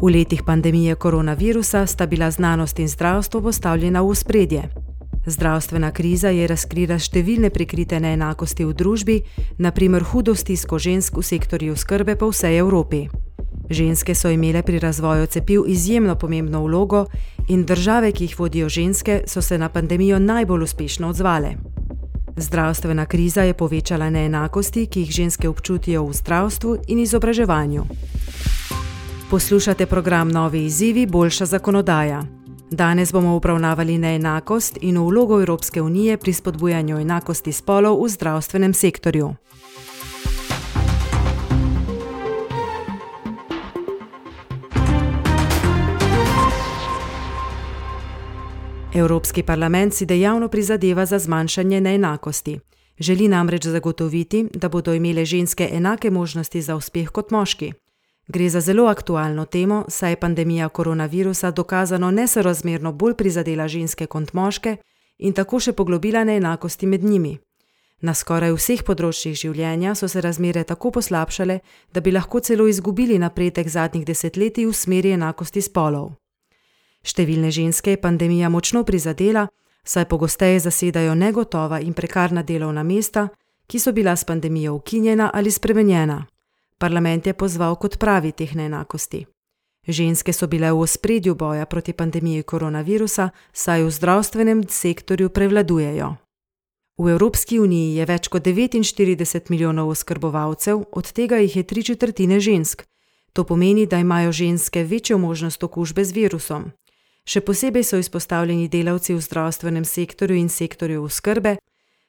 V letih pandemije koronavirusa sta bila znanost in zdravstvo postavljena v spredje. Zdravstvena kriza je razkrila številne prikrite neenakosti v družbi, naprimer hudo stisko žensk v sektorju skrbe po vsej Evropi. Ženske so imele pri razvoju cepiv izjemno pomembno vlogo in države, ki jih vodijo ženske, so se na pandemijo najbolj uspešno odzvale. Zdravstvena kriza je povečala neenakosti, ki jih ženske občutijo v zdravstvu in izobraževanju. Poslušate program Novi izzivi, boljša zakonodaja. Danes bomo obravnavali neenakost in vlogo Evropske unije pri spodbujanju enakosti spolov v zdravstvenem sektorju. Evropski parlament si dejavno prizadeva za zmanjšanje neenakosti. Želi namreč zagotoviti, da bodo imele ženske enake možnosti za uspeh kot moški. Gre za zelo aktualno temo, saj je pandemija koronavirusa dokazano nesorazmerno bolj prizadela ženske kot moške in tako še poglobila neenakosti med njimi. Na skoraj vseh področjih življenja so se razmere tako poslabšale, da bi lahko celo izgubili napredek zadnjih desetletij v smeri enakosti spolov. Številne ženske je pandemija močno prizadela, saj pogosteje zasedajo negotova in prekarna delovna mesta, ki so bila s pandemijo ukinjena ali spremenjena. Parlament je pozval k odpravi teh neenakosti. Ženske so bile v ospredju boja proti pandemiji koronavirusa, saj v zdravstvenem sektorju prevladujejo. V Evropski uniji je več kot 49 milijonov oskrbovalcev, od tega jih je tri četrtine žensk. To pomeni, da imajo ženske večjo možnost okužbe z virusom. Še posebej so izpostavljeni delavci v zdravstvenem sektorju in sektorju oskrbe,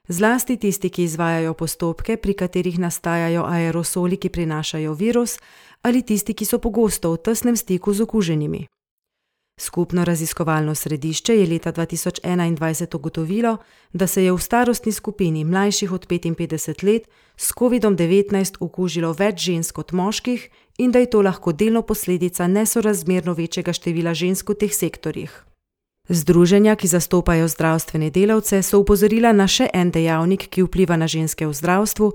zlasti tisti, ki izvajajo postopke, pri katerih nastajajo aerosoli, ki prinašajo virus, ali tisti, ki so pogosto v tesnem stiku z okuženimi. Skupno raziskovalno središče je leta 2021 ugotovilo, da se je v starostni skupini mlajših od 55 let s COVID-19 okužilo več žensk kot moških in da je to lahko delno posledica nesorazmerno večjega števila žensk v teh sektorjih. Združenja, ki zastopajo zdravstvene delavce, so upozorila na še en dejavnik, ki vpliva na ženske v zdravstvu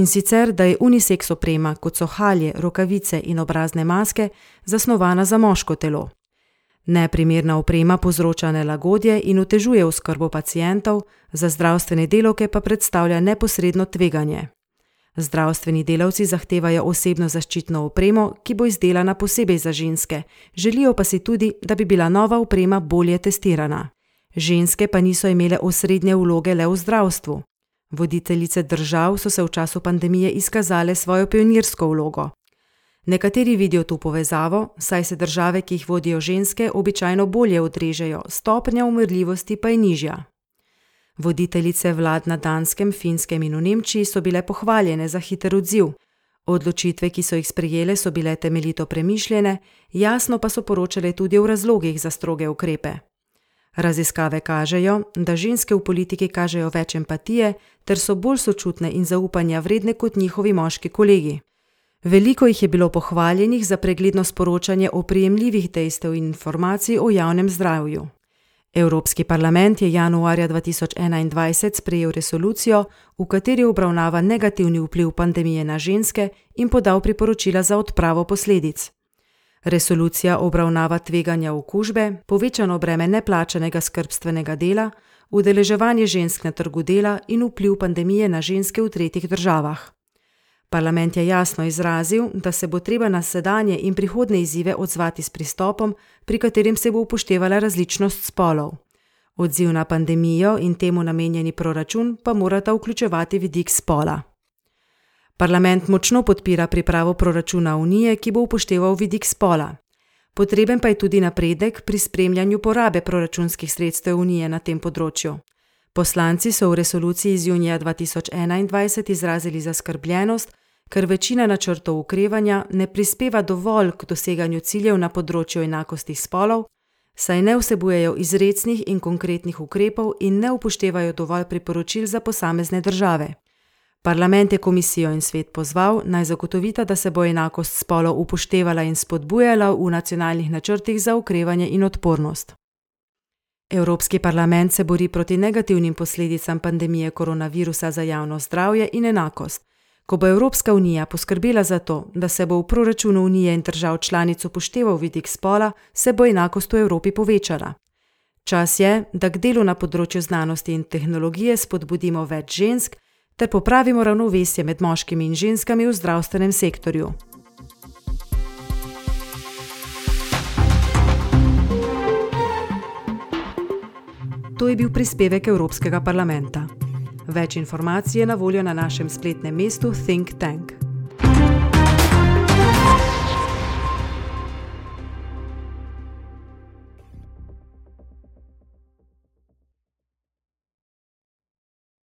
in sicer, da je uniseks oprema, kot so halje, rokavice in obrazne maske, zasnovana za moško telo. Neprimerna oprema povzroča nelagodje in otežuje oskrbo pacijentov, za zdravstvene delavke pa predstavlja neposredno tveganje. Zdravstveni delavci zahtevajo osebno zaščitno opremo, ki bo izdelana posebej za ženske, želijo pa si tudi, da bi bila nova oprema bolje testirana. Ženske pa niso imele osrednje vloge le v zdravstvu. Voditeljice držav so se v času pandemije izkazale svojo pionirsko vlogo. Nekateri vidijo tu povezavo, saj se države, ki jih vodijo ženske, običajno bolje odrežejo, stopnja umrljivosti pa je nižja. Voditeljice vlad na Danskem, Finskem in v Nemčiji so bile pohvaljene za hiter odziv. Odločitve, ki so jih sprejele, so bile temeljito premišljene, jasno pa so poročale tudi o razlogih za stroge ukrepe. Raziskave kažejo, da ženske v politiki kažejo več empatije ter so bolj sočutne in zaupanja vredne kot njihovi moški kolegi. Veliko jih je bilo pohvaljenih za pregledno sporočanje o prijemljivih dejstev in informacij o javnem zdravju. Evropski parlament je januarja 2021 sprejel resolucijo, v kateri obravnava negativni vpliv pandemije na ženske in podal priporočila za odpravo posledic. Resolucija obravnava tveganja okužbe, povečano breme neplačanega skrbstvenega dela, udeleževanje žensk na trgu dela in vpliv pandemije na ženske v tretjih državah. Parlament je jasno izrazil, da se bo treba na sedanje in prihodne izzive odzvati s pristopom, pri katerem se bo upoštevala različnost spolov. Odziv na pandemijo in temu namenjeni proračun pa morata vključevati vidik spola. Parlament močno podpira pripravo proračuna Unije, ki bo upošteval vidik spola. Potreben pa je tudi napredek pri spremljanju porabe proračunskih sredstev Unije na tem področju. Poslanci so v resoluciji iz junija 2021 izrazili zaskrbljenost, ker večina načrtov ukrevanja ne prispeva dovolj k doseganju ciljev na področju enakosti spolov, saj ne vsebujejo izrecnih in konkretnih ukrepov in ne upoštevajo dovolj priporočil za posamezne države. Parlament je komisijo in svet pozval naj zagotovita, da se bo enakost spolov upoštevala in spodbujala v nacionalnih načrtih za ukrevanje in odpornost. Evropski parlament se bori proti negativnim posledicam pandemije koronavirusa za javno zdravje in enakost. Ko bo Evropska unija poskrbela za to, da se bo v proračunu unije in držav članic upošteval vidik spola, se bo enakost v Evropi povečala. Čas je, da k delu na področju znanosti in tehnologije spodbudimo več žensk ter popravimo ravnovesje med moškimi in ženskami v zdravstvenem sektorju. To je bil prispevek Evropskega parlamenta. Več informacij je na voljo na našem spletnem mestu Think Tank.